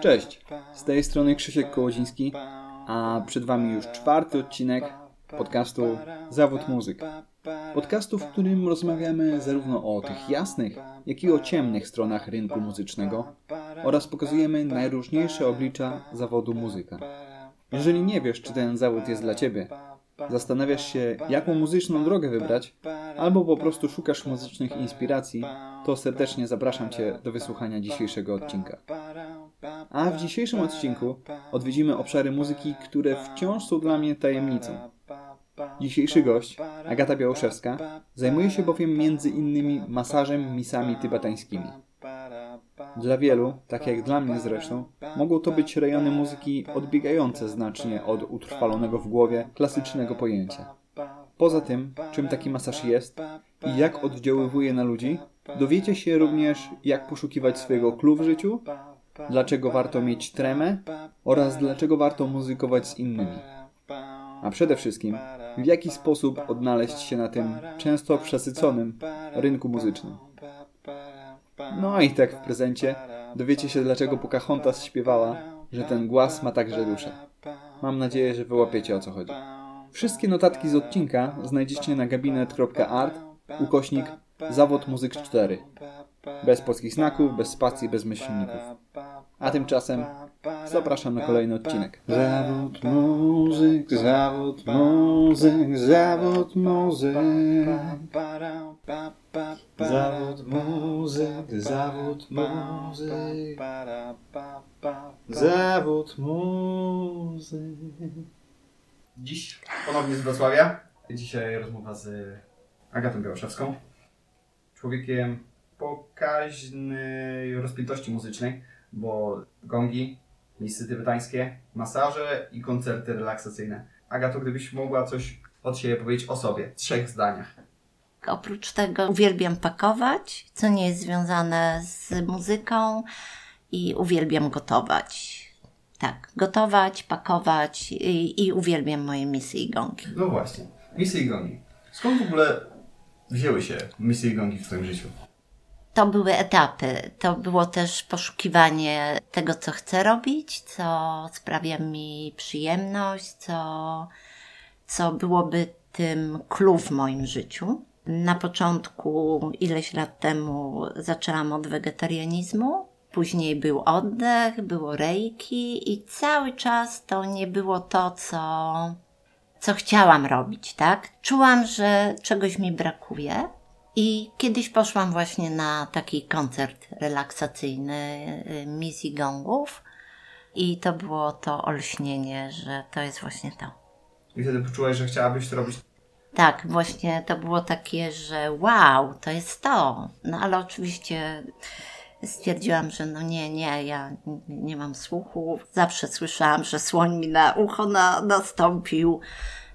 Cześć, z tej strony Krzysiek Kołodziński, a przed Wami już czwarty odcinek podcastu Zawód Muzyk. Podcastu, w którym rozmawiamy zarówno o tych jasnych, jak i o ciemnych stronach rynku muzycznego oraz pokazujemy najróżniejsze oblicza zawodu muzyka. Jeżeli nie wiesz, czy ten zawód jest dla Ciebie, zastanawiasz się, jaką muzyczną drogę wybrać, albo po prostu szukasz muzycznych inspiracji, to serdecznie zapraszam Cię do wysłuchania dzisiejszego odcinka. A w dzisiejszym odcinku odwiedzimy obszary muzyki, które wciąż są dla mnie tajemnicą. Dzisiejszy gość, Agata Białoszewska, zajmuje się bowiem między innymi masażem misami tybetańskimi. Dla wielu, tak jak dla mnie zresztą, mogą to być rejony muzyki odbiegające znacznie od utrwalonego w głowie klasycznego pojęcia. Poza tym, czym taki masaż jest i jak oddziaływuje na ludzi, dowiecie się również, jak poszukiwać swojego clue w życiu, dlaczego warto mieć tremę oraz dlaczego warto muzykować z innymi. A przede wszystkim, w jaki sposób odnaleźć się na tym często przesyconym rynku muzycznym. No i tak w prezencie dowiecie się, dlaczego Pocahontas śpiewała, że ten głaz ma także duszę. Mam nadzieję, że wyłapiecie o co chodzi. Wszystkie notatki z odcinka znajdziecie na gabinet.art ukośnik zawód muzyk 4. Bez polskich znaków, bez spacji, bez myślników. A tymczasem zapraszam na kolejny odcinek. Zawód muzyk, zawód muzyk, zawód muzyk. Zawód muzyk, zawód muzyk. Zawód muzyk. Dziś ponownie z Wrocławia. Dzisiaj rozmowa z Agatą Białoszewską. Człowiekiem pokaźnej rozpiętości muzycznej, bo gongi, misy tybetańskie, masaże i koncerty relaksacyjne. Agato, gdybyś mogła coś od siebie powiedzieć o sobie, w trzech zdaniach. Oprócz tego uwielbiam pakować, co nie jest związane z muzyką i uwielbiam gotować. Tak, gotować, pakować i, i uwielbiam moje misy i gongi. No właśnie, misy i gongi. Skąd w ogóle wzięły się misy i gongi w Twoim życiu? To były etapy. To było też poszukiwanie tego, co chcę robić, co sprawia mi przyjemność, co, co byłoby tym clue w moim życiu. Na początku, ileś lat temu, zaczęłam od wegetarianizmu. Później był oddech, było reiki i cały czas to nie było to, co, co chciałam robić, tak? Czułam, że czegoś mi brakuje. I kiedyś poszłam właśnie na taki koncert relaksacyjny y, misji gongów i to było to olśnienie, że to jest właśnie to. I wtedy poczułaś, że chciałabyś to robić Tak, właśnie to było takie, że wow, to jest to. No ale oczywiście stwierdziłam, że no nie, nie, ja nie mam słuchu. Zawsze słyszałam, że słoń mi na ucho na, nastąpił.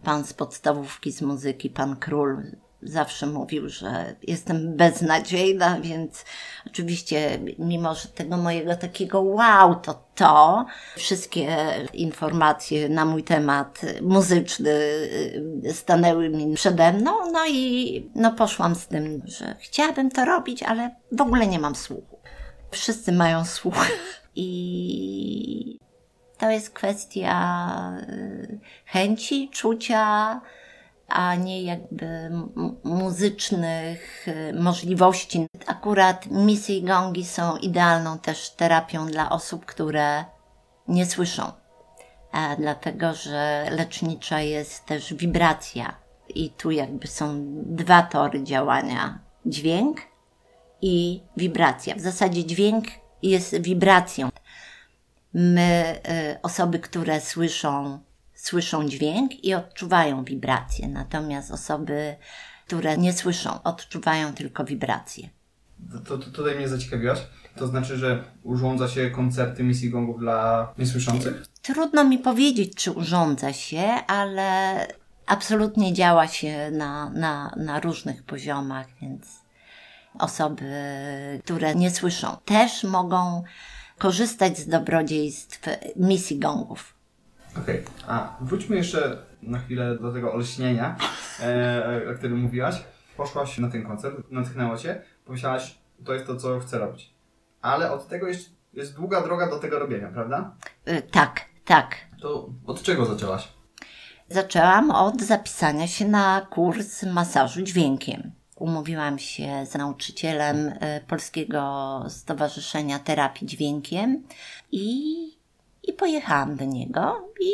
Pan z podstawówki z muzyki, pan król, zawsze mówił, że jestem beznadziejna, więc oczywiście, mimo że tego mojego takiego wow, to to, wszystkie informacje na mój temat muzyczny y, stanęły mi przede mną, no i no poszłam z tym, że chciałabym to robić, ale w ogóle nie mam słuchu. Wszyscy mają słuch i to jest kwestia y, chęci, czucia, a nie jakby muzycznych y, możliwości. Akurat misy i gongi są idealną też terapią dla osób, które nie słyszą. E, dlatego, że lecznicza jest też wibracja i tu jakby są dwa tory działania. Dźwięk i wibracja. W zasadzie dźwięk jest wibracją. My, y, osoby, które słyszą słyszą dźwięk i odczuwają wibracje, natomiast osoby, które nie słyszą, odczuwają tylko wibracje. To, to tutaj mnie zaciekawiłaś. To znaczy, że urządza się koncerty misji gongów dla niesłyszących? Trudno mi powiedzieć, czy urządza się, ale absolutnie działa się na, na, na różnych poziomach, więc osoby, które nie słyszą, też mogą korzystać z dobrodziejstw misji gongów. Okej, a wróćmy jeszcze na chwilę do tego olśnienia, e, o którym mówiłaś. Poszłaś na ten koncert, natchnęło cię, pomyślałaś, to jest to, co chcę robić. Ale od tego jeszcze jest długa droga do tego robienia, prawda? Y, tak, tak. To od czego zaczęłaś? Zaczęłam od zapisania się na kurs masażu dźwiękiem. Umówiłam się z nauczycielem y, Polskiego Stowarzyszenia Terapii Dźwiękiem i, i pojechałam do niego i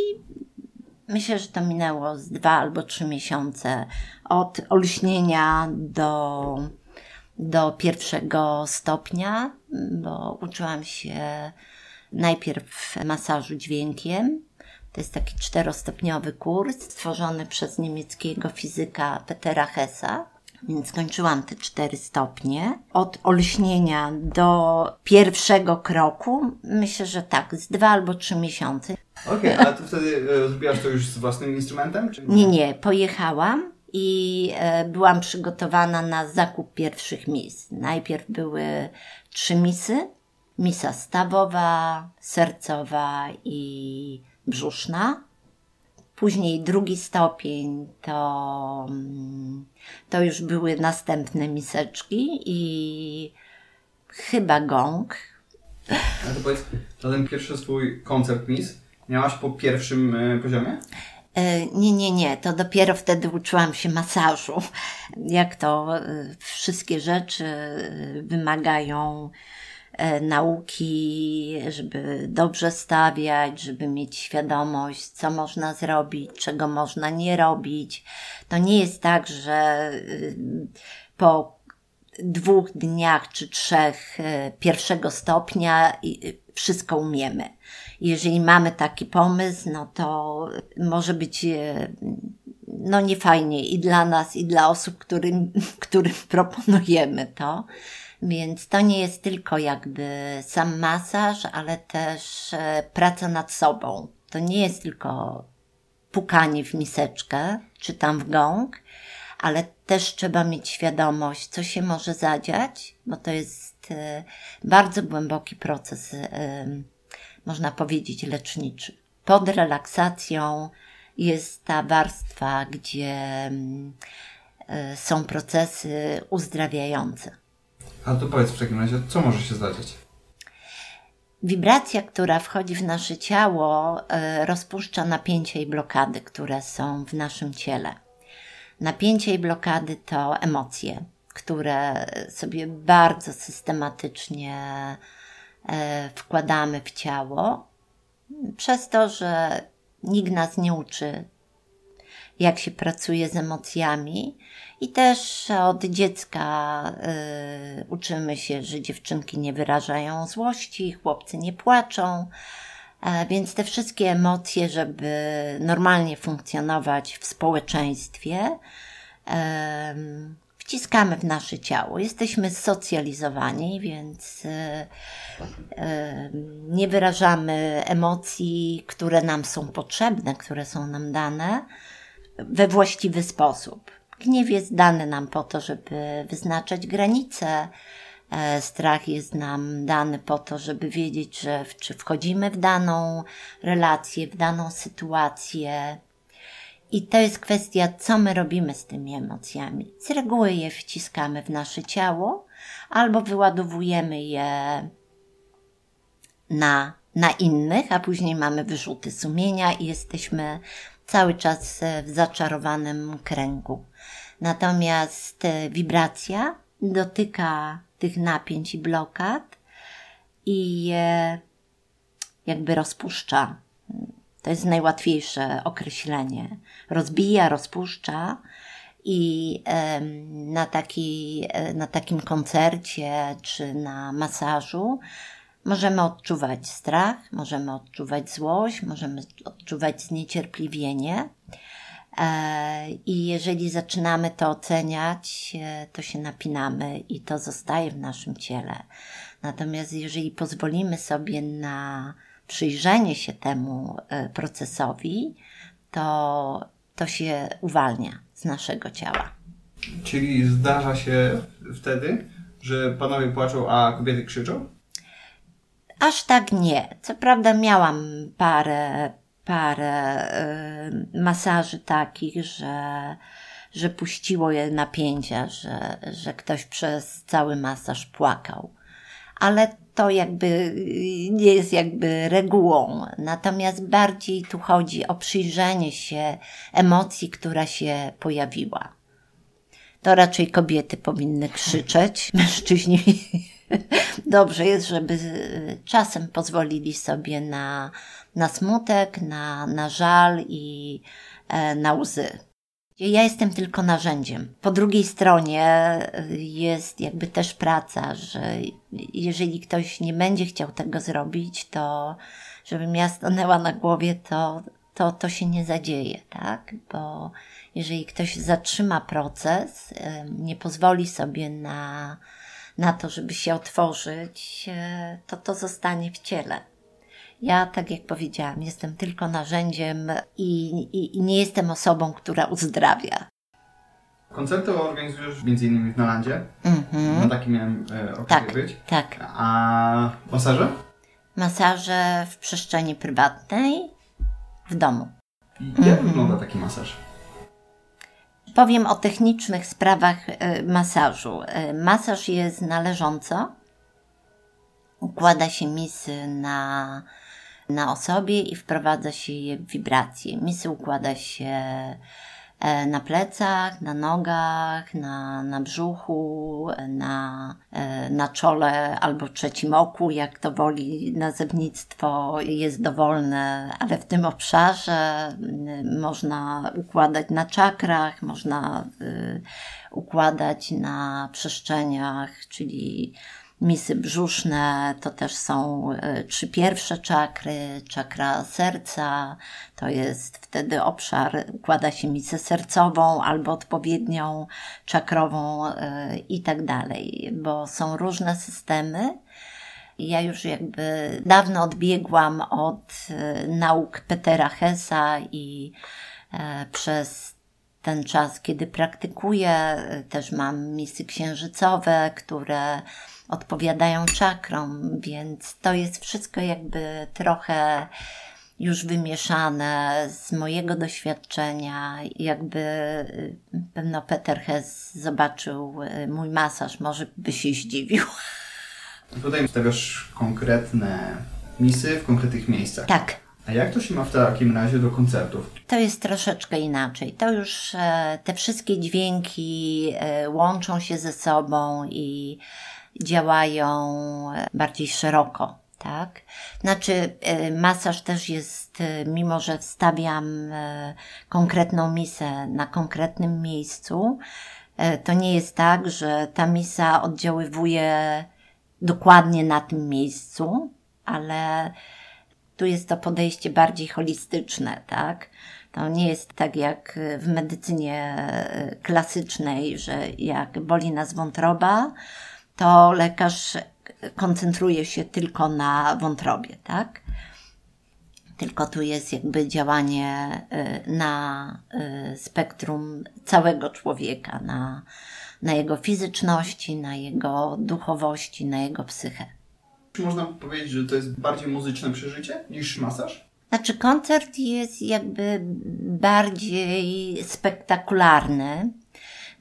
myślę, że to minęło z dwa albo trzy miesiące od olśnienia do, do pierwszego stopnia, bo uczyłam się najpierw masażu dźwiękiem. To jest taki czterostopniowy kurs stworzony przez niemieckiego fizyka Petera Hessa. Więc skończyłam te cztery stopnie. Od olśnienia do pierwszego kroku, myślę, że tak, z dwa albo trzy miesiące. Okej, okay, a ty wtedy e, zrobiłaś to już z własnym instrumentem? Czy nie, nie, pojechałam i e, byłam przygotowana na zakup pierwszych mis. Najpierw były trzy misy. Misa stawowa, sercowa i brzuszna. Później drugi stopień to, to już były następne miseczki i chyba gong. A to powiedz, to ten pierwszy swój koncert mis miałaś po pierwszym y, poziomie? E, nie, nie, nie. To dopiero wtedy uczyłam się masażu. Jak to y, wszystkie rzeczy wymagają E, nauki, żeby dobrze stawiać, żeby mieć świadomość, co można zrobić, czego można nie robić. To nie jest tak, że y, po dwóch dniach czy trzech y, pierwszego stopnia y, wszystko umiemy. Jeżeli mamy taki pomysł, no to może być no niefajnie i dla nas, i dla osób, którym, którym proponujemy to. Więc to nie jest tylko jakby sam masaż, ale też e, praca nad sobą. To nie jest tylko pukanie w miseczkę czy tam w gąg, ale też trzeba mieć świadomość, co się może zadziać, bo to jest e, bardzo głęboki proces, e, można powiedzieć, leczniczy. Pod relaksacją jest ta warstwa, gdzie mm, są procesy uzdrawiające. A to powiedz w takim razie, co może się zdarzyć? Wibracja, która wchodzi w nasze ciało, e, rozpuszcza napięcia i blokady, które są w naszym ciele. Napięcie i blokady to emocje, które sobie bardzo systematycznie e, wkładamy w ciało, przez to, że nikt nas nie uczy, jak się pracuje z emocjami i też od dziecka y, uczymy się, że dziewczynki nie wyrażają złości, chłopcy nie płaczą. E, więc te wszystkie emocje, żeby normalnie funkcjonować w społeczeństwie, wciskamy w nasze ciało. Jesteśmy socjalizowani, więc y, nie wyrażamy emocji, które nam są potrzebne, które są nam dane we właściwy sposób. Gniew jest dany nam po to, żeby wyznaczać granice. E, strach jest nam dany po to, żeby wiedzieć, że czy wchodzimy w daną relację, w daną sytuację. I to jest kwestia, co my robimy z tymi emocjami. Z reguły je wciskamy w nasze ciało albo wyładowujemy je na, na innych, a później mamy wyrzuty sumienia i jesteśmy cały czas e, w zaczarowanym kręgu. Natomiast e, wibracja dotyka tych napięć i blokad i je jakby rozpuszcza. To jest najłatwiejsze określenie. Rozbija, rozpuszcza i na, taki, e, na takim koncercie czy na masażu Możemy odczuwać strach, możemy odczuwać złość, możemy odczuwać zniecierpliwienie. E, I jeżeli zaczynamy to oceniać, e, to się napinamy i to zostaje w naszym ciele. Natomiast jeżeli pozwolimy sobie na przyjrzenie się temu e, procesowi, to, to się uwalnia z naszego ciała. Czyli zdarza się wtedy, że panowie płaczą, a kobiety krzyczą? Aż tak nie. Co prawda miałam parę, parę y, masaży takich, że, że puściło je napięcia, że, że ktoś przez cały masaż płakał. Ale to jakby nie jest jakby regułą. Natomiast bardziej tu chodzi o przyjrzenie się emocji, która się pojawiła. To raczej kobiety powinny krzyczeć, mężczyźni dobrze jest, żeby czasem pozwolili sobie na, na smutek, na, na żal i e, na łzy. Ja jestem tylko narzędziem. Po drugiej stronie jest jakby też praca, że jeżeli ktoś nie będzie chciał tego zrobić, to żebym ja stanęła na głowie, to, to, to się nie zadzieje, tak? Bo jeżeli ktoś zatrzyma proces, nie pozwoli sobie na, na to, żeby się otworzyć, e, to to zostanie w ciele. Ja, tak jak powiedziałam, jestem tylko narzędziem i, i, i nie jestem osobą, która uzdrawia. Koncerty organizujesz między innymi w Nalandzie. Mhm. Na takim miałem e, okazję Tak, być. tak. A masaże? Masaże w przestrzeni prywatnej, w domu. I jak wygląda taki masaż? Powiem o technicznych sprawach e, masażu. E, Masaż jest należąco. Układa się misy na, na osobie i wprowadza się je w wibracje. Misy układa się na plecach, na nogach, na, na brzuchu, na, e, na czole albo trzecim oku, jak to woli nazewnictwo jest dowolne, ale w tym obszarze mm, można układać na czakrach, można y, układać na przestrzeniach, czyli misy brzuszne to też są e, trzy pierwsze czakry, czakra serca, to jest wtedy obszar, układa się misę sercową albo odpowiednią czakrową e, i tak dalej, bo są różne systemy. Ja już jakby dawno odbiegłam od e, nauk Petera Hessa i przez ten czas, kiedy praktykuję, też mam misy księżycowe, które odpowiadają czakrom, więc to jest wszystko jakby trochę już wymieszane z mojego doświadczenia. Jakby y, pewno Peter Hess zobaczył y, mój masaż, może by się zdziwił. Tutaj stawiasz konkretne misy w konkretnych miejscach. Tak. A jak to się ma w takim razie do koncertów? To jest troszeczkę inaczej. To już e, te wszystkie dźwięki e, łączą się ze sobą i działają e, bardziej szeroko, tak? Znaczy, e, masaż też jest, e, mimo że wstawiam konkretną misę na konkretnym miejscu, to nie jest tak, że ta misa oddziaływuje dokładnie na tym miejscu, ale tu jest to podejście bardziej holistyczne, tak? To nie jest tak jak w medycynie klasycznej, że jak boli nas wątroba, to lekarz koncentruje się tylko na wątrobie, tak? Tylko tu jest jakby działanie e, na e, spektrum całego człowieka, na, na jego fizyczności, na jego duchowości, na jego psychę. Czy można powiedzieć, że to jest bardziej muzyczne przeżycie niż masaż? Znaczy, koncert jest jakby bardziej spektakularny,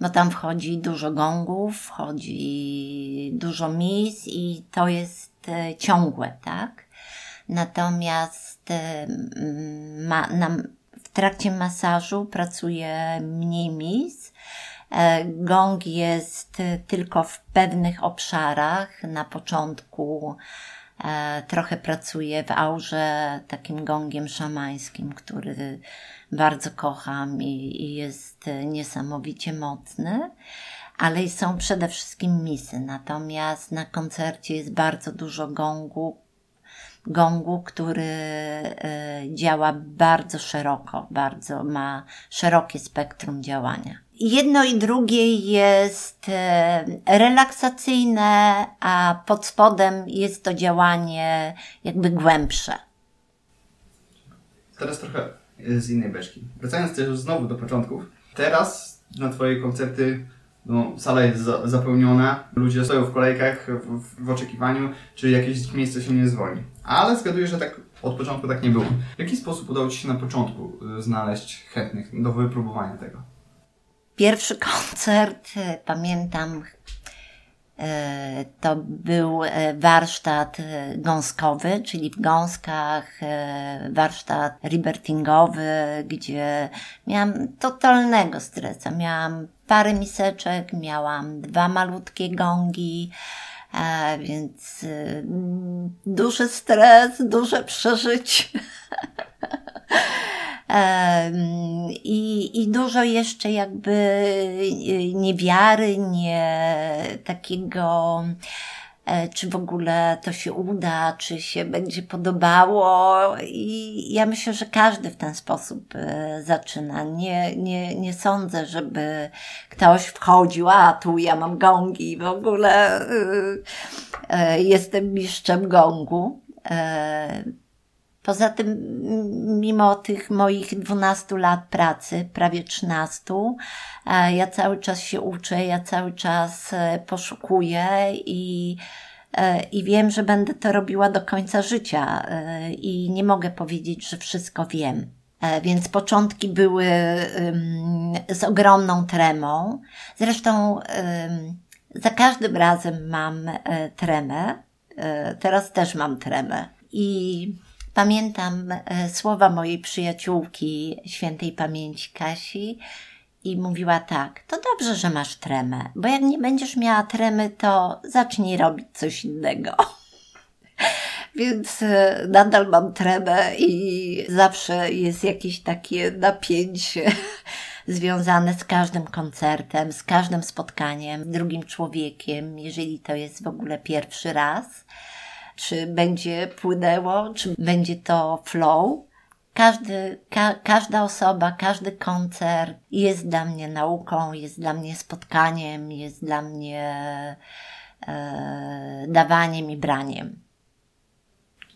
bo tam wchodzi dużo gongów, wchodzi dużo mis i to jest e, ciągłe, tak? Natomiast e, ma, na, w trakcie masażu pracuje mniej mis. E, Gong jest tylko w pewnych obszarach. Na początku trochę pracuję w aurze takim gongiem szamańskim, który bardzo kocham i, i jest e, niesamowicie mocny. Ale są przede wszystkim misy. Natomiast na koncercie jest bardzo dużo gongu, gongu, który e, działa bardzo szeroko, bardzo ma szerokie spektrum działania. Jedno i drugie jest e, relaksacyjne, a pod spodem jest to działanie jakby głębsze. Teraz trochę z innej beczki. Wracając też znowu do początków. Teraz na Twoje koncerty no, sala jest za, zapełniona, ludzie stoją w kolejkach w, w, oczekiwaniu, czy jakieś miejsce się nie zwolni. Ale zgaduję, że tak od początku tak nie było. W jaki sposób udało Ci się na początku y, znaleźć chętnych do wypróbowania tego? Pierwszy koncert, e, pamiętam, E, to był e, warsztat gąskowy, czyli w gąskach, warsztat libertingowy, gdzie miałam totalnego stresa. Miałam parę miseczek, miałam dwa malutkie gongi, więc duży stres, duże przeżycie. I, I dużo jeszcze jakby niewiary, nie takiego, e, czy w ogóle to się uda, czy się będzie podobało. I ja myślę, że każdy w ten sposób e, zaczyna. Nie, nie, nie sądzę, żeby ktoś wchodził, a tu ja mam gongi, w ogóle e, jestem mistrzem gongu. Poza tym, mimo tych moich 12 lat pracy, prawie 13, e, ja cały czas się uczę, ja cały czas e, poszukuję i, e, i wiem, że będę to robiła do końca życia i nie mogę powiedzieć, że wszystko wiem. Więc początki były z ogromną tremą. Zresztą za każdym razem mam tremę. Teraz też mam tremę. I Pamiętam e, słowa mojej przyjaciółki świętej pamięci Kasi i mówiła tak: To dobrze, że masz tremę, bo jak nie będziesz miała tremy, to zacznij robić coś innego. Więc e, nadal mam tremę i zawsze jest jakieś takie napięcie związane z każdym koncertem, z każdym spotkaniem z drugim człowiekiem, jeżeli to jest w ogóle pierwszy raz czy będzie płynęło, czy będzie to flow. Każdy, ka, każda osoba, każdy koncert jest dla mnie nauką, jest dla mnie spotkaniem, jest dla mnie e, dawaniem i braniem.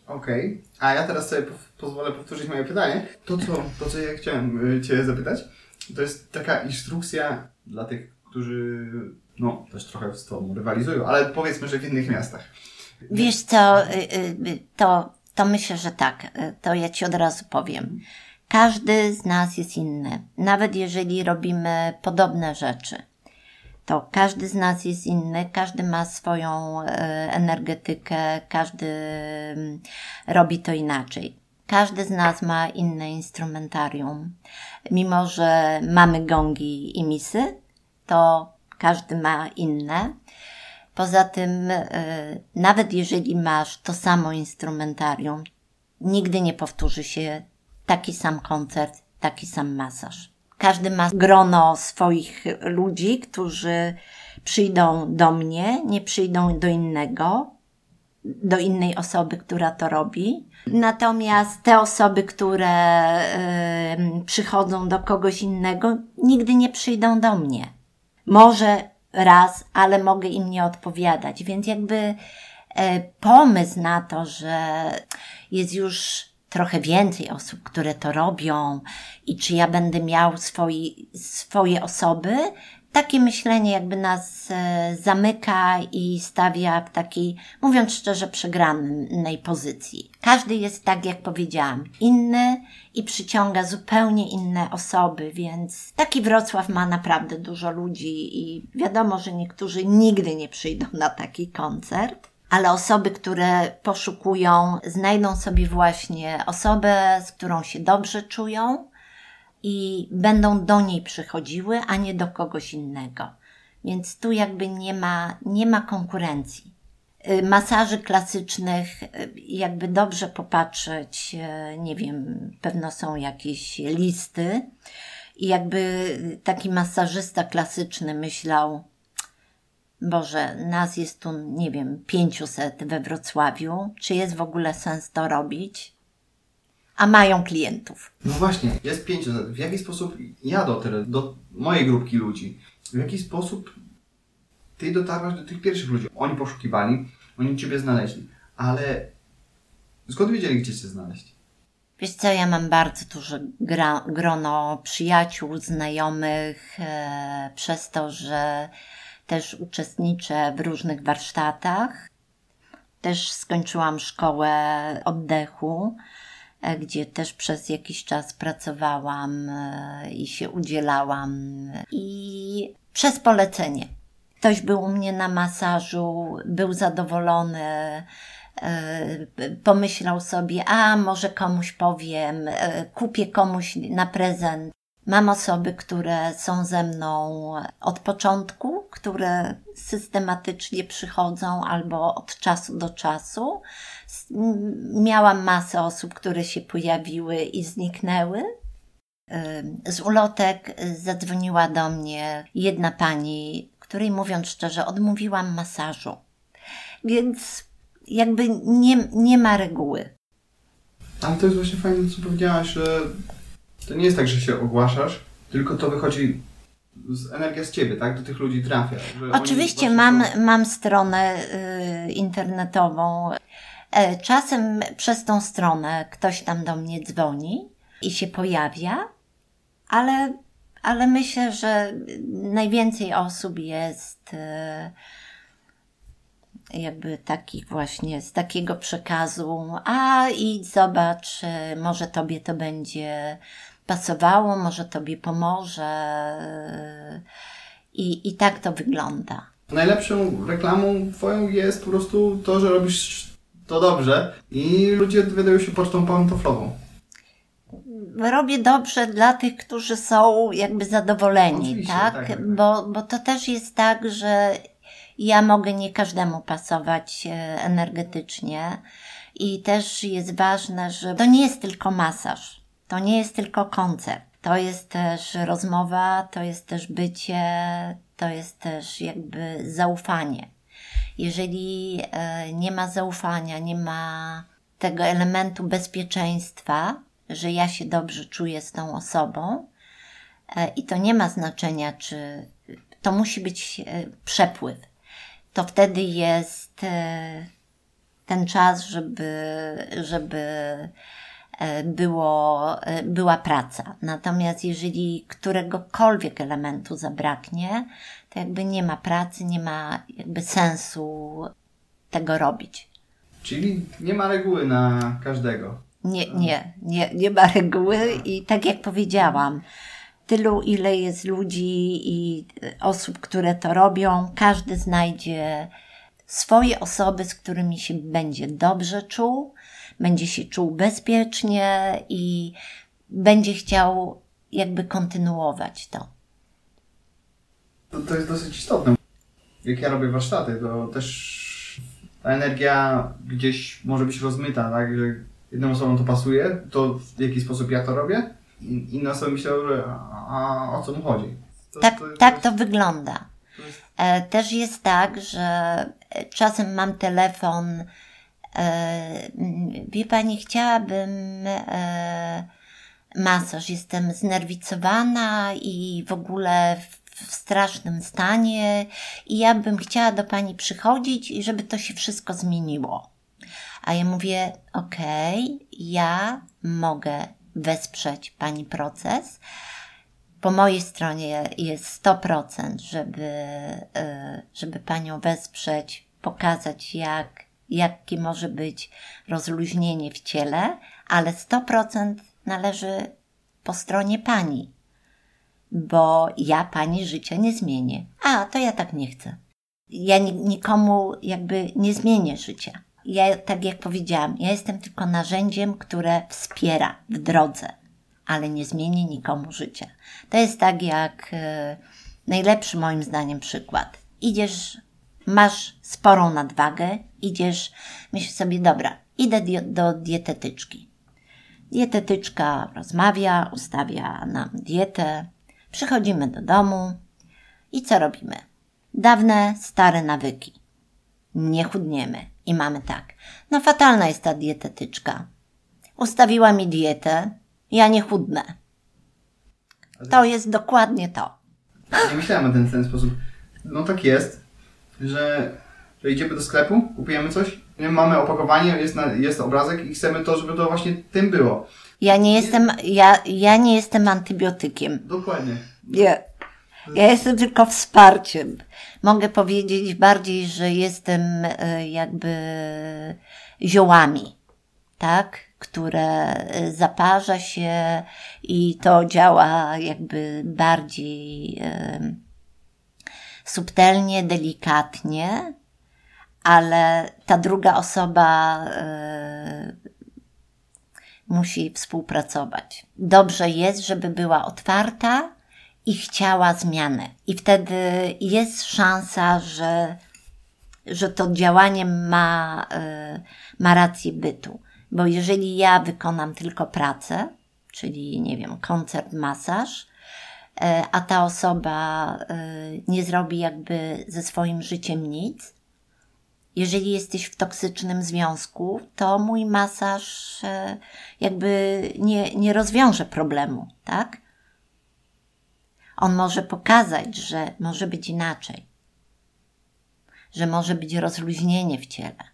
Okej, okay. a ja teraz sobie pozwolę powtórzyć moje pytanie. To co, to, co ja chciałem y, Cię zapytać, to jest taka instrukcja dla tych, którzy no, też trochę z Tobą rywalizują, ale powiedzmy, że w innych miastach. Wiesz co, y, y, to, to myślę, że tak. Y, to ja Ci od razu powiem. Każdy z nas jest inny. Nawet jeżeli robimy podobne rzeczy, to każdy z nas jest inny, każdy ma swoją energetykę, każdy mm, robi to inaczej. Każdy z nas ma inne instrumentarium. Mimo, że mamy gongi i misy, to każdy ma inne. Poza tym, e, nawet jeżeli masz to samo instrumentarium, nigdy nie powtórzy się taki sam koncert, taki sam masaż. Każdy ma grono swoich ludzi, którzy przyjdą do mnie, nie przyjdą do innego, do innej osoby, która to robi. Natomiast te osoby, które y, przychodzą do kogoś innego, nigdy nie przyjdą do mnie. Może raz, ale mogę im nie odpowiadać. Więc jakby e, pomysł na to, że jest już trochę więcej osób, które to robią i czy ja będę miał swoje, swoje osoby, takie myślenie jakby nas e, zamyka i stawia w takiej, mówiąc szczerze, przegranej pozycji. Każdy jest, tak jak powiedziałam, inny i przyciąga zupełnie inne osoby, więc taki Wrocław ma naprawdę dużo ludzi i wiadomo, że niektórzy nigdy nie przyjdą na taki koncert. Ale osoby, które poszukują, znajdą sobie właśnie osobę, z którą się dobrze czują, i będą do niej przychodziły, a nie do kogoś innego. Więc tu jakby nie ma, nie ma konkurencji. Y, masaży klasycznych, y, jakby dobrze popatrzeć, y, nie wiem, pewno są jakieś listy, i jakby taki masażysta klasyczny myślał, Boże, nas jest tu, nie wiem, 500 we Wrocławiu, czy jest w ogóle sens to robić? A mają klientów. No właśnie, jest 500. W jaki sposób ja dotrę do mojej grupki ludzi? W jaki sposób ty dotarłaś do tych pierwszych ludzi? Oni poszukiwali, oni ciebie znaleźli, ale skąd wiedzieli, gdzie cię znaleźć? Wiesz co, ja mam bardzo duże gra, grono przyjaciół, znajomych, e, przez to, że też uczestniczę w różnych warsztatach. Też skończyłam szkołę oddechu gdzie też przez jakiś czas pracowałam e, i się udzielałam. I przez polecenie. ktoś był u mnie na masażu, był zadowolony, pomyślał sobie, a może komuś powiem, kupię komuś na prezent. Mam osoby, które są ze mną od początku, które systematycznie przychodzą albo od czasu do czasu. Miałam masę osób, które się pojawiły i zniknęły. Z ulotek zadzwoniła do mnie jedna pani, której mówiąc szczerze, odmówiłam masażu. Więc jakby nie, nie ma reguły. Ale to jest właśnie fajne, co powiedziałaś, że to nie jest tak, że się ogłaszasz, tylko to wychodzi energia z ciebie, tak? Do tych ludzi trafia. Oczywiście mam, są... mam stronę y, internetową. E, czasem przez tą stronę ktoś tam do mnie dzwoni i się pojawia, ale, ale myślę, że najwięcej osób jest y, jakby takich właśnie z takiego przekazu, a idź zobacz, y, może tobie to będzie pasowało, może tobie pomoże. I, i tak to wygląda. Najlepszą reklamą twoją jest po prostu to, że robisz to dobrze i ludzie dowiadują się pocztą pantoflową. Robię dobrze dla tych, którzy są jakby zadowoleni, tak? Tak, tak? Bo, bo to też jest tak, że ja mogę nie każdemu pasować e, energetycznie i też jest ważne, że to nie jest tylko masaż. To nie jest tylko koncert. To jest też rozmowa, to jest też bycie, to jest też jakby zaufanie. Jeżeli e, nie ma zaufania, nie ma tego elementu bezpieczeństwa, że ja się dobrze czuję z tą osobą, e, i to nie ma znaczenia, czy to musi być e, przepływ. To wtedy jest ten czas, żeby, żeby było, e, była praca. Natomiast jeżeli któregokolwiek elementu zabraknie, to jakby nie ma pracy, nie ma jakby sensu tego robić. Czyli nie ma reguły na każdego. Nie, nie, nie, nie ma reguły i tak jak powiedziałam, tylu ile jest ludzi i osób, które to robią, każdy znajdzie swoje osoby, z którymi się będzie dobrze czuł, będzie się czuł bezpiecznie i będzie chciał jakby kontynuować to. To, to jest dosyć istotne. Jak ja robię warsztaty, to też ta energia gdzieś może być rozmyta, tak? Że jedną osobą to pasuje, to w jaki sposób ja to robię, inne osoby myślą, że a, o co mu chodzi. To, tak, to, tak to wygląda. Jest... E, też jest tak, że czasem mam telefon wie pani, chciałabym e, masaż. Jestem znerwicowana i w ogóle w strasznym stanie i ja bym chciała do pani przychodzić i żeby to się wszystko zmieniło. A ja mówię, okej, okay, ja mogę wesprzeć pani proces. Po mojej stronie jest 100%, żeby, e, żeby panią wesprzeć, pokazać jak jakie może być rozluźnienie w ciele, ale 100% należy po stronie pani, bo ja pani życia nie zmienię. A, to ja tak nie chcę. Ja nikomu jakby nie zmienię życia. Ja, tak jak powiedziałam, ja jestem tylko narzędziem, które wspiera w drodze, ale nie zmieni nikomu życia. To jest tak jak e, najlepszy moim zdaniem przykład. Idziesz masz sporą nadwagę, idziesz, myślisz sobie, dobra, idę do dietetyczki. Dietetyczka rozmawia, ustawia nam dietę, przychodzimy do domu i co robimy? Dawne, stare nawyki. Nie chudniemy i mamy tak. No fatalna jest ta dietetyczka. Ustawiła mi dietę, ja nie chudnę. To jest dokładnie to. Nie myślałem o ten, ten sposób. No tak jest że, że idziemy do sklepu, kupujemy coś, mamy opakowanie, jest, na, jest obrazek i chcemy to, żeby to właśnie tym było. Ja nie jestem, ja, ja nie jestem antybiotykiem. Dokładnie. Nie. Ja jestem tylko wsparciem. Mogę powiedzieć bardziej, że jestem e, jakby ziołami, tak? Które e, zaparza się i to działa jakby bardziej subtelnie, delikatnie, ale ta druga osoba y, musi współpracować. Dobrze jest, żeby była otwarta i chciała zmiany. I wtedy jest szansa, że, że to działanie ma, y, ma rację bytu. Bo jeżeli ja wykonam tylko pracę, czyli nie wiem, koncert, masaż, a ta osoba y, nie zrobi jakby ze swoim życiem nic, jeżeli jesteś w toksycznym związku, to mój masaż e, jakby nie, nie rozwiąże problemu, tak? On może pokazać, że może być inaczej, że może być rozluźnienie w ciele,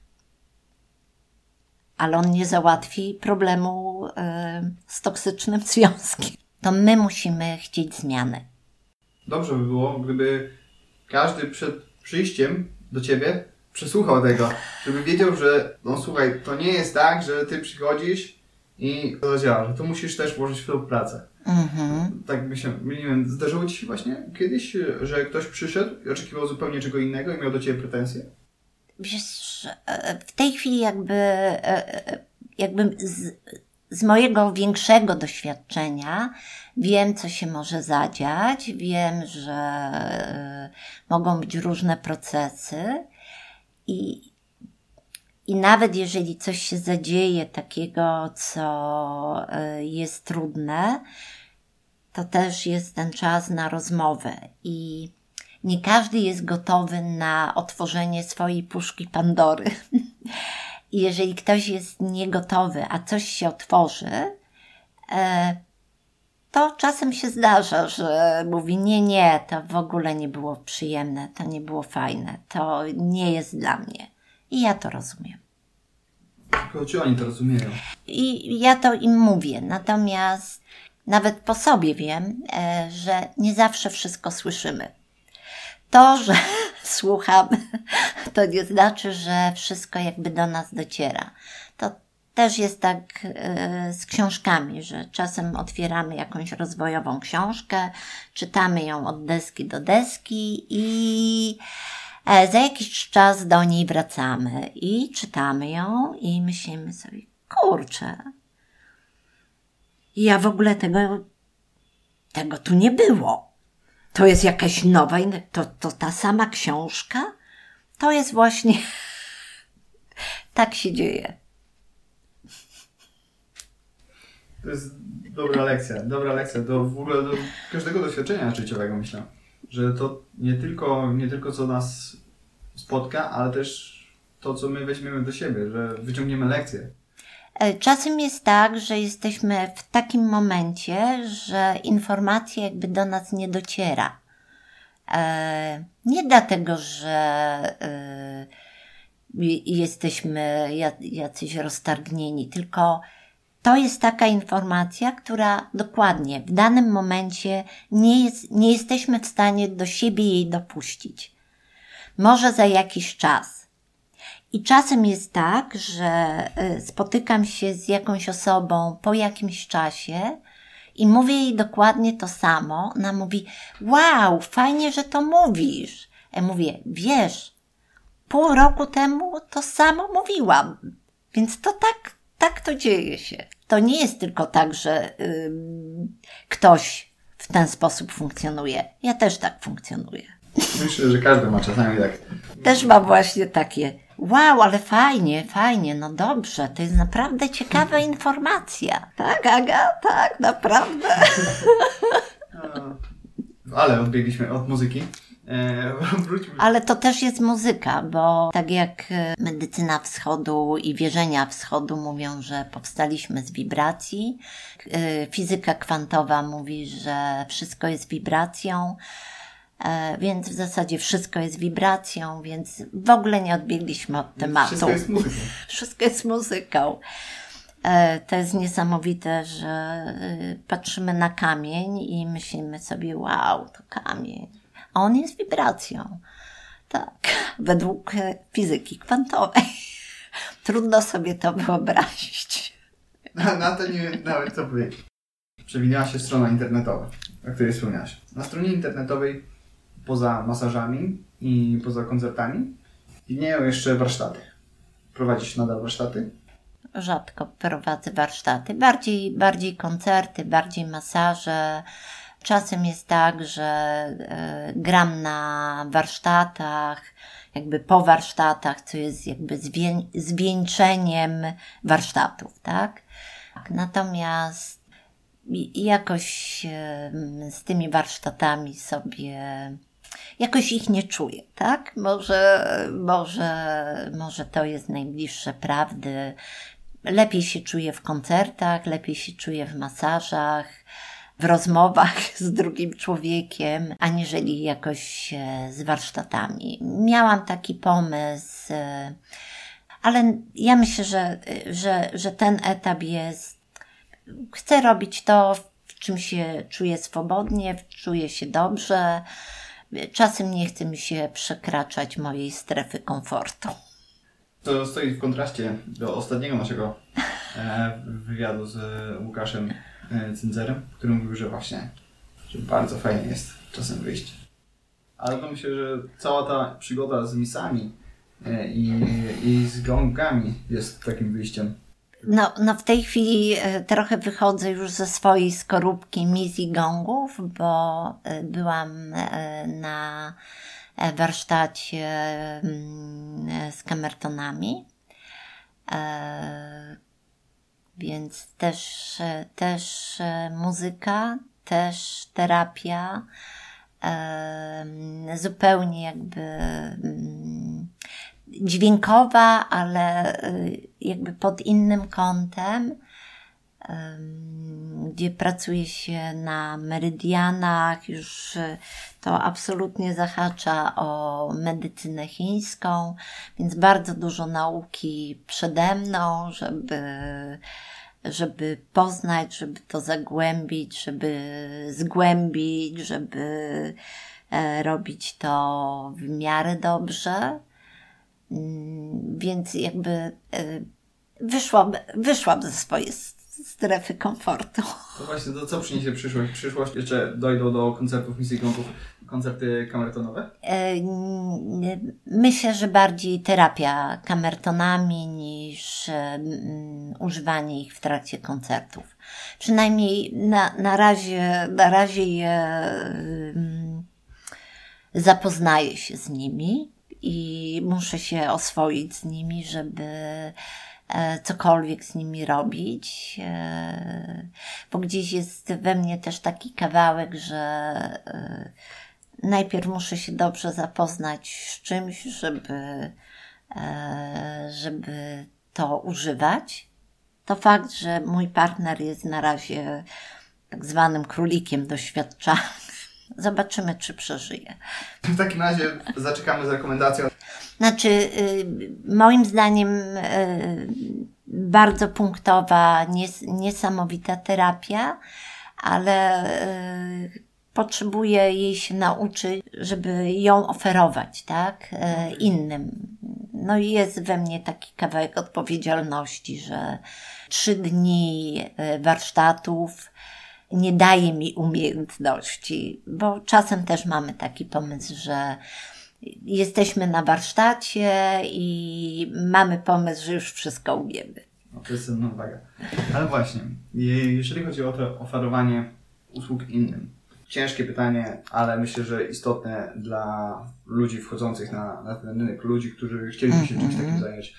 ale on nie załatwi problemu e, z toksycznym związkiem. To my musimy chcieć zmiany. Dobrze by było, gdyby każdy przed przyjściem do ciebie przesłuchał tego, żeby wiedział, że no słuchaj, to nie jest tak, że ty przychodzisz i to działa, że tu musisz też włożyć w tą pracę. Mhm. Tak by się, nie wiem, zdarzyło ci się właśnie kiedyś, że ktoś przyszedł i oczekiwał zupełnie czego innego i miał do ciebie pretensje? Wiesz, e, w tej chwili jakby, e, e, jakby z, z mojego większego doświadczenia wiem, co się może zadziać, wiem, że e, mogą być różne procesy. I, i nawet jeżeli coś się zadzieje takiego, co e, jest trudne, to też jest ten czas na rozmowę. I nie każdy jest gotowy na otworzenie swojej puszki Pandory. I jeżeli ktoś jest niegotowy, a coś się otworzy, e, to czasem się zdarza, że mówi: Nie, nie, to w ogóle nie było przyjemne, to nie było fajne, to nie jest dla mnie. I ja to rozumiem. Tylko czy oni to rozumieją? I ja to im mówię. Natomiast nawet po sobie wiem, e, że nie zawsze wszystko słyszymy. To, że słuchamy, to nie znaczy, że wszystko jakby do nas dociera. To też jest tak e, z książkami, że czasem otwieramy jakąś rozwojową książkę, czytamy ją od deski do deski i e, za jakiś czas do niej wracamy i czytamy ją i myślimy sobie, kurczę, ja w ogóle tego, tego tu nie było. To jest jakaś nowa, to, to ta sama książka? To jest właśnie, tak się dzieje. To jest dobra lekcja, dobra lekcja do w ogóle do każdego doświadczenia życiowego myślę, że to nie tylko, nie tylko co nas spotka, ale też to, co my weźmiemy do siebie, że wyciągniemy lekcje. E, czasem jest tak, że jesteśmy w takim momencie, że informacja jakby do nas nie dociera. E, nie dlatego, że e, jesteśmy jacyś roztargnieni, tylko to jest taka informacja, która dokładnie w danym momencie nie, jest, nie jesteśmy w stanie do siebie jej dopuścić. Może za jakiś czas. I czasem jest tak, że y, spotykam się z jakąś osobą po jakimś czasie i mówię jej dokładnie to samo. Ona mówi: Wow, fajnie, że to mówisz. Ja mówię: Wiesz, pół roku temu to samo mówiłam. Więc to tak, tak to dzieje się. To nie jest tylko tak, że yy, ktoś w ten sposób funkcjonuje. Ja też tak funkcjonuję. Myślę, że każdy ma czasami tak. Też mam właśnie takie, wow, ale fajnie, fajnie, no dobrze, to jest naprawdę ciekawa informacja. Tak, Aga? Tak, naprawdę. Ale odbiegliśmy od muzyki. E, wróćmy. Ale to też jest muzyka, bo tak jak e, medycyna wschodu i wierzenia wschodu mówią, że powstaliśmy z wibracji, e, fizyka kwantowa mówi, że wszystko jest wibracją, więc w zasadzie wszystko jest wibracją, więc w ogóle nie odbiegliśmy od tematu. Wszystko jest muzyką. Wszystko jest muzyką. To jest niesamowite, że patrzymy na kamień i myślimy sobie, wow, to kamień a on jest wibracją. Tak, według fizyki kwantowej. Trudno sobie to wyobrazić. Na, na to nie wiem nawet co powiedzieć. Przewinęła się strona internetowa, o której wspomniałaś. Na stronie internetowej poza masażami i poza koncertami istnieją jeszcze warsztaty. Prowadzisz nadal warsztaty? Rzadko prowadzę warsztaty, bardziej, bardziej koncerty, bardziej masaże. Czasem jest tak, że e, gram na warsztatach, jakby po warsztatach, co jest jakby zwię- zwieńczeniem warsztatów, tak? Natomiast jakoś em, z tymi warsztatami sobie jakoś ich nie czuję, tak? Może, może, może to jest najbliższe prawdy. Lepiej się czuję w koncertach, lepiej się czuję w masażach, w rozmowach z drugim człowiekiem, aniżeli jakoś e, z warsztatami. Miałam taki pomysł, e, ale ja myślę, że, że, że ten etap jest. Chcę robić to, w czym się czuję swobodnie, czuję się dobrze. Czasem nie chce mi się przekraczać mojej strefy komfortu. To stoi w kontraście do ostatniego naszego e, wywiadu z e, Łukaszem e, Cyndzerem, który mówił, że właśnie że bardzo fajnie jest czasem wyjść. Ale to myślę, że cała ta przygoda z misami i, i z gongami jest takim wyjściem. No, no w tej chwili e, trochę wychodzę już ze swojej skorupki misji gongów, bo e, byłam e, na warsztacie mm, z kamertonami. E, Więc też, też muzyka, też terapia, zupełnie jakby mm, dźwiękowa, ale y, jakby pod innym kątem, gdzie pracuje się na merydianach, już y, to absolutnie zahacza o medycynę chińską, więc bardzo dużo nauki przede mną, żeby żeby poznać, żeby to zagłębić, żeby zgłębić, żeby e, robić to w miarę dobrze. Mm, Więc jakby e, wyszłam, wyszłam ze swojej strefy komfortu. To właśnie to co przyniesie przyszłość? Przyszłość jeszcze dojdą do koncertów misji gongów, koncerty kamertonowe? E, Myślę, że bardziej terapia kamertonami niż e, używanie ich w trakcie koncertów. Przynajmniej na, na, razie, na razie je mm, zapoznaję się z nimi i muszę się oswoić z nimi, żeby e, cokolwiek z nimi robić, e, bo gdzieś jest we mnie też taki kawałek, że e, najpierw muszę się dobrze zapoznać z czymś, żeby, żeby to używać. To fakt, że mój partner jest na razie tak zwanym królikiem doświadczalnym. Zobaczymy, czy przeżyje. W takim razie zaczekamy z rekomendacją. Znaczy, y, moim zdaniem, y, bardzo punktowa, nies- niesamowita terapia, ale y, potrzebuję jej się nauczyć, żeby ją oferować, tak, y, innym. No i jest we mnie taki kawałek odpowiedzialności, że trzy dni warsztatów nie daje mi umiejętności, bo czasem też mamy taki pomysł, że jesteśmy na warsztacie i mamy pomysł, że już wszystko umiemy. No, to jest cenna uwaga. Ale właśnie, je- jeżeli chodzi o to oferowanie usług innym, ciężkie pytanie, ale myślę, że istotne dla ludzi wchodzących na, na ten rynek, ludzi, którzy chcieliby się czymś takim zająć.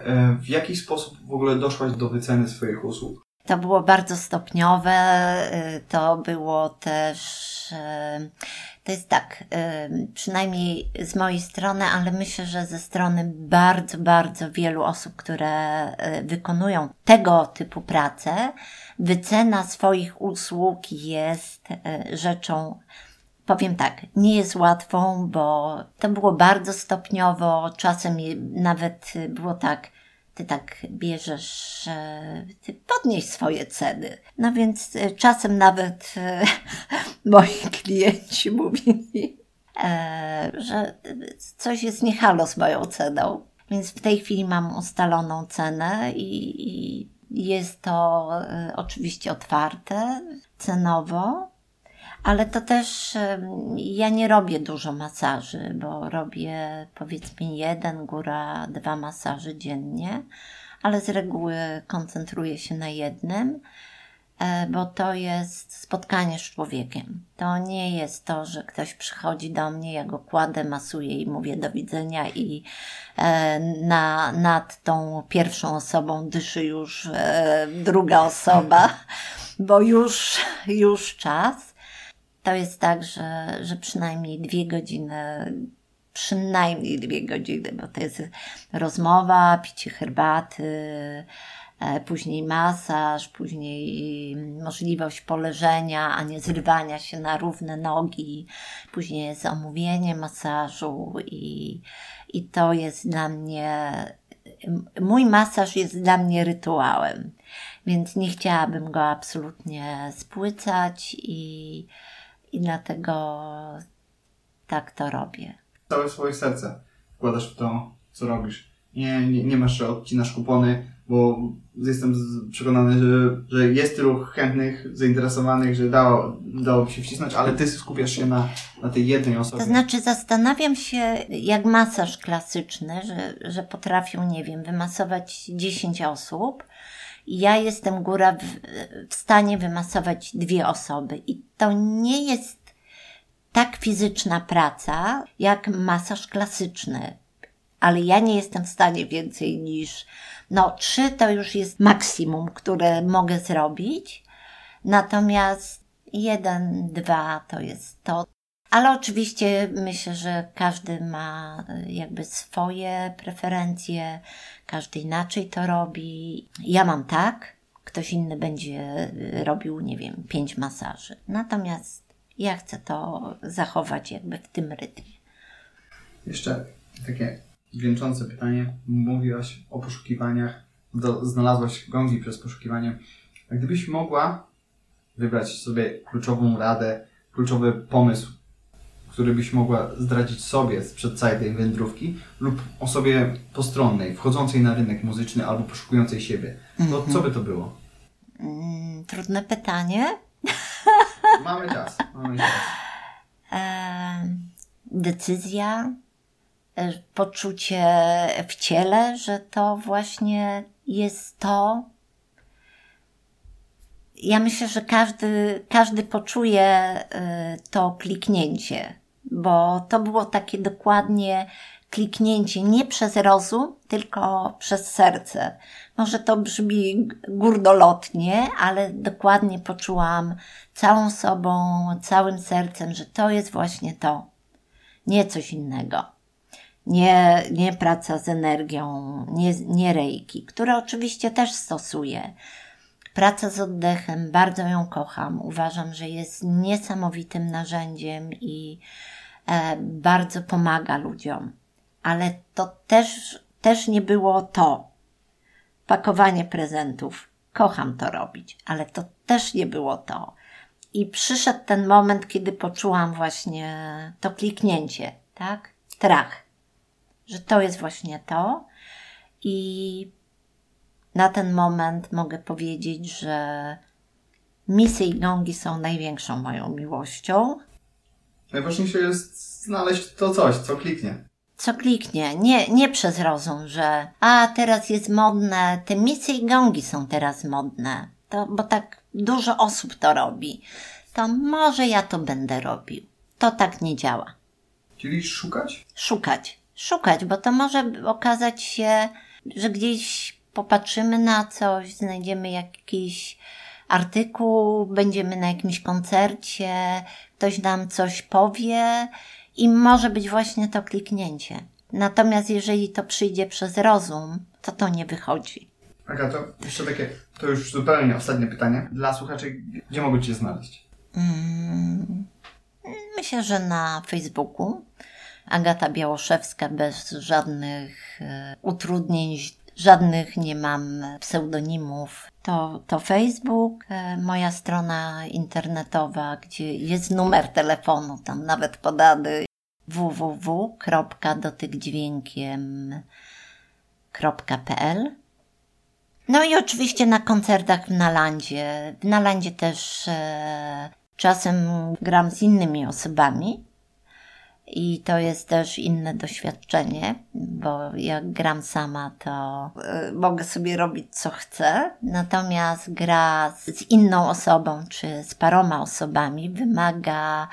E, W jaki sposób w ogóle doszłaś do wyceny swoich usług? To było bardzo stopniowe, y, to było też. y, To jest tak, y, przynajmniej z mojej strony, ale myślę, że ze strony bardzo, bardzo wielu osób, które wykonują tego typu pracę, wycena swoich usług jest rzeczą Powiem tak, nie jest łatwą, bo to było bardzo stopniowo. Czasem nawet było tak, ty tak bierzesz, ty podnieś swoje ceny. No więc e, czasem nawet e, moi klienci mówili, e, że coś jest nie halo z moją ceną. Więc w tej chwili mam ustaloną cenę i, i jest to oczywiście otwarte cenowo, Ale to też ja nie robię dużo masaży, bo robię powiedzmy jeden, góra dwa masaże dziennie, ale z reguły koncentruję się na jednym. E, bo to jest spotkanie z człowiekiem. To nie jest to, że ktoś przychodzi do mnie, ja go kładę, masuję i mówię do widzenia i e, na, nad tą pierwszą osobą dyszy już e, druga osoba, bo już, już czas. To jest tak, że, że przynajmniej dwie godziny przynajmniej dwie godziny, bo to jest rozmowa, picie herbaty, E, później masaż, później możliwość poleżenia, a nie zrywania się na równe nogi, później jest omówienie masażu i, i to jest dla mnie, mój masaż jest dla mnie rytuałem, więc nie chciałabym go absolutnie spłycać i, i dlatego tak to robię. Całe swoje serce wkładasz w to, co robisz. Nie, nie, nie masz, odcinasz kupony, bo jestem przekonany, że, że jest tylu chętnych, zainteresowanych, że dało, dałoby się wcisnąć, ale ty skupiasz się na, na tej jednej osobie. To znaczy zastanawiam się, jak masaż klasyczny, że, że potrafią, nie wiem, wymasować 10 osób, ja jestem góra w, w stanie wymasować dwie osoby i to nie jest tak fizyczna praca, jak masaż klasyczny. Ale ja nie jestem w stanie więcej niż no, trzy to już jest maksimum, które mogę zrobić. Natomiast jeden, dwa to jest to. Ale oczywiście myślę, że każdy ma y, jakby swoje preferencje, każdy inaczej to robi. Ja mam tak, ktoś inny będzie y, robił, nie wiem, pięć masaży. Natomiast ja chcę to zachować jakby w tym rytmie. Jeszcze takie wieńczące pytanie. Mówiłaś o poszukiwaniach, do, znalazłaś gongi przez poszukiwanie. A gdybyś mogła wybrać sobie kluczową radę, kluczowy pomysł, który byś mogła zdradzić sobie sprzed całej tej wędrówki lub osobie postronnej, wchodzącej na rynek muzyczny albo poszukującej siebie, to -hmm. co by to było? Mm, trudne pytanie. Mamy czas. Mamy czas. E, decyzja, poczucie w ciele, że to właśnie jest to. Ja myślę, że każdy, każdy poczuje e, to kliknięcie, bo to było takie dokładnie kliknięcie nie przez rozum, tylko przez serce. Może to brzmi górnolotnie, ale dokładnie poczułam całą sobą, całym sercem, że to jest właśnie to, nie coś innego nie, nie praca z energią, nie, nie rejki, które oczywiście też stosuję. Praca z oddechem, bardzo ją kocham. Uważam, że jest niesamowitym narzędziem i e, bardzo pomaga ludziom. Ale to też, też nie było to. Pakowanie prezentów. Kocham to robić, ale to też nie było to. I przyszedł ten moment, kiedy poczułam właśnie to kliknięcie, tak? Trach że to jest właśnie to. I na ten moment mogę powiedzieć, że misy i gongi są największą moją miłością. Najważniejsze jest znaleźć to coś, co kliknie. Co kliknie, nie, nie przez rozum, że a teraz jest modne, te misy i gongi są teraz modne, to, bo tak dużo osób to robi. To może ja to będę robił. To tak nie działa. Czyli szukać? Szukać szukać, bo to może okazać się, że gdzieś popatrzymy na coś, znajdziemy jakiś artykuł, będziemy na jakimś koncercie, ktoś nam coś powie i może być właśnie to kliknięcie. Natomiast jeżeli to przyjdzie przez rozum, to to nie wychodzi. Agato, jeszcze takie, to już zupełnie ostatnie pytanie. Dla słuchaczy, gdzie mogą Cię znaleźć? Mm, myślę, że na Facebooku Agata Białoszewska bez żadnych e, utrudnień, żadnych nie mam pseudonimów. To, to Facebook, e, moja strona internetowa, gdzie jest numer telefonu, tam nawet podany www.dotykdźwiękiem.pl No i oczywiście na koncertach w Nalandzie. W Nalandzie też e, Czasem gram z innymi osobami i to jest też inne doświadczenie, bo jak gram sama, to y, mogę sobie robić co chcę. Natomiast gra z inną osobą czy z paroma osobami wymaga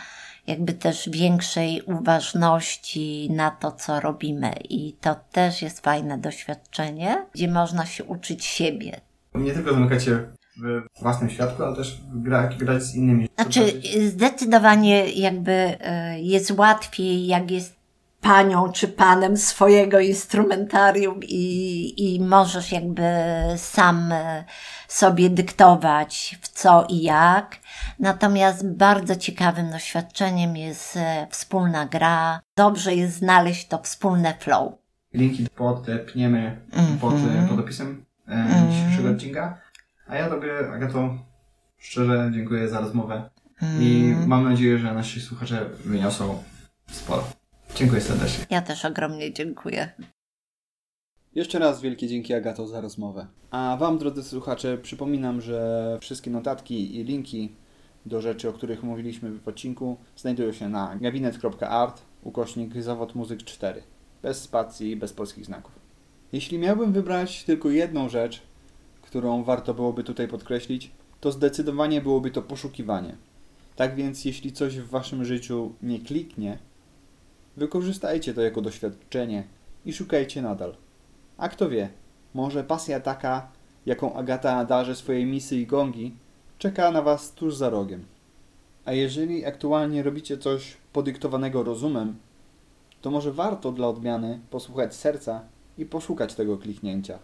jakby też większej uważności na to, co robimy. I to też jest fajne doświadczenie, gdzie można się uczyć siebie. Nie tylko zamykać się w własnym świadku, ale też grać, grać z innymi. Znaczy, zdecydowanie jakby y, jest łatwiej, jak jest panią czy panem swojego instrumentarium i, i możesz jakby sam y, sobie dyktować w co i jak. Natomiast bardzo ciekawym doświadczeniem jest y, wspólna gra. Dobrze jest znaleźć to wspólne flow. Linki podepniemy pod, Mhm. pod opisem e, dzisiejszego odcinka. A ja Tobie, Agato, szczerze dziękuję za rozmowę i Mhm. mam nadzieję, że nasi słuchacze wyniosą sporo. Dziękuję serdecznie. Ja też ogromnie dziękuję. Jeszcze raz wielkie dzięki Agato za rozmowę. A Wam, drodzy słuchacze, przypominam, że wszystkie notatki i linki do rzeczy, o których mówiliśmy w odcinku, znajdują się na gabinet.art ukośnik zawod muzyk 4. Bez spacji, bez polskich znaków. Jeśli miałbym wybrać tylko jedną rzecz, którą warto byłoby tutaj podkreślić, to zdecydowanie byłoby to poszukiwanie. Tak więc, jeśli coś w Waszym życiu nie kliknie, wykorzystajcie to jako doświadczenie i szukajcie nadal. A kto wie, może pasja taka, jaką Agata darzy swojej misy i gongi, czeka na Was tuż za rogiem. A jeżeli aktualnie robicie coś podyktowanego rozumem, to może warto dla odmiany posłuchać serca i poszukać tego kliknięcia.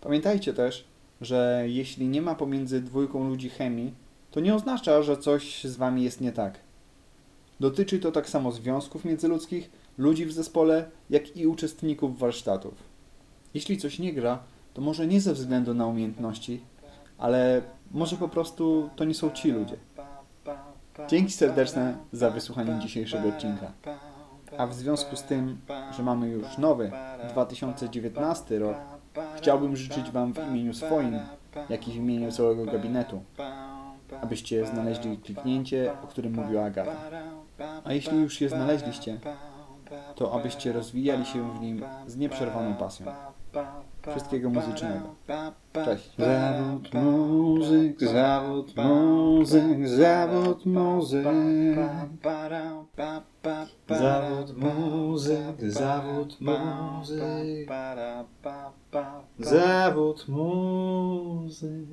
Pamiętajcie też, że jeśli nie ma pomiędzy dwójką ludzi chemii, to nie oznacza, że coś z Wami jest nie tak. Dotyczy to tak samo związków międzyludzkich, ludzi w zespole, jak i uczestników warsztatów. Jeśli coś nie gra, to może nie ze względu na umiejętności, ale może po prostu to nie są ci ludzie. Dzięki serdeczne za wysłuchanie dzisiejszego odcinka. A w związku z tym, że mamy już nowy 2019 rok, chciałbym życzyć Wam w imieniu swoim, jak i w imieniu całego gabinetu, abyście znaleźli kliknięcie, o którym mówiła Agata. A jeśli już je znaleźliście, to abyście rozwijali się w nim z nieprzerwaną pasją. Wszystkiego muzycznego. Cześć. Zawód muzyk, zawód muzyk, zawód muzyk. Zawód muzyk, zawód muzyk. Zawód muzyk.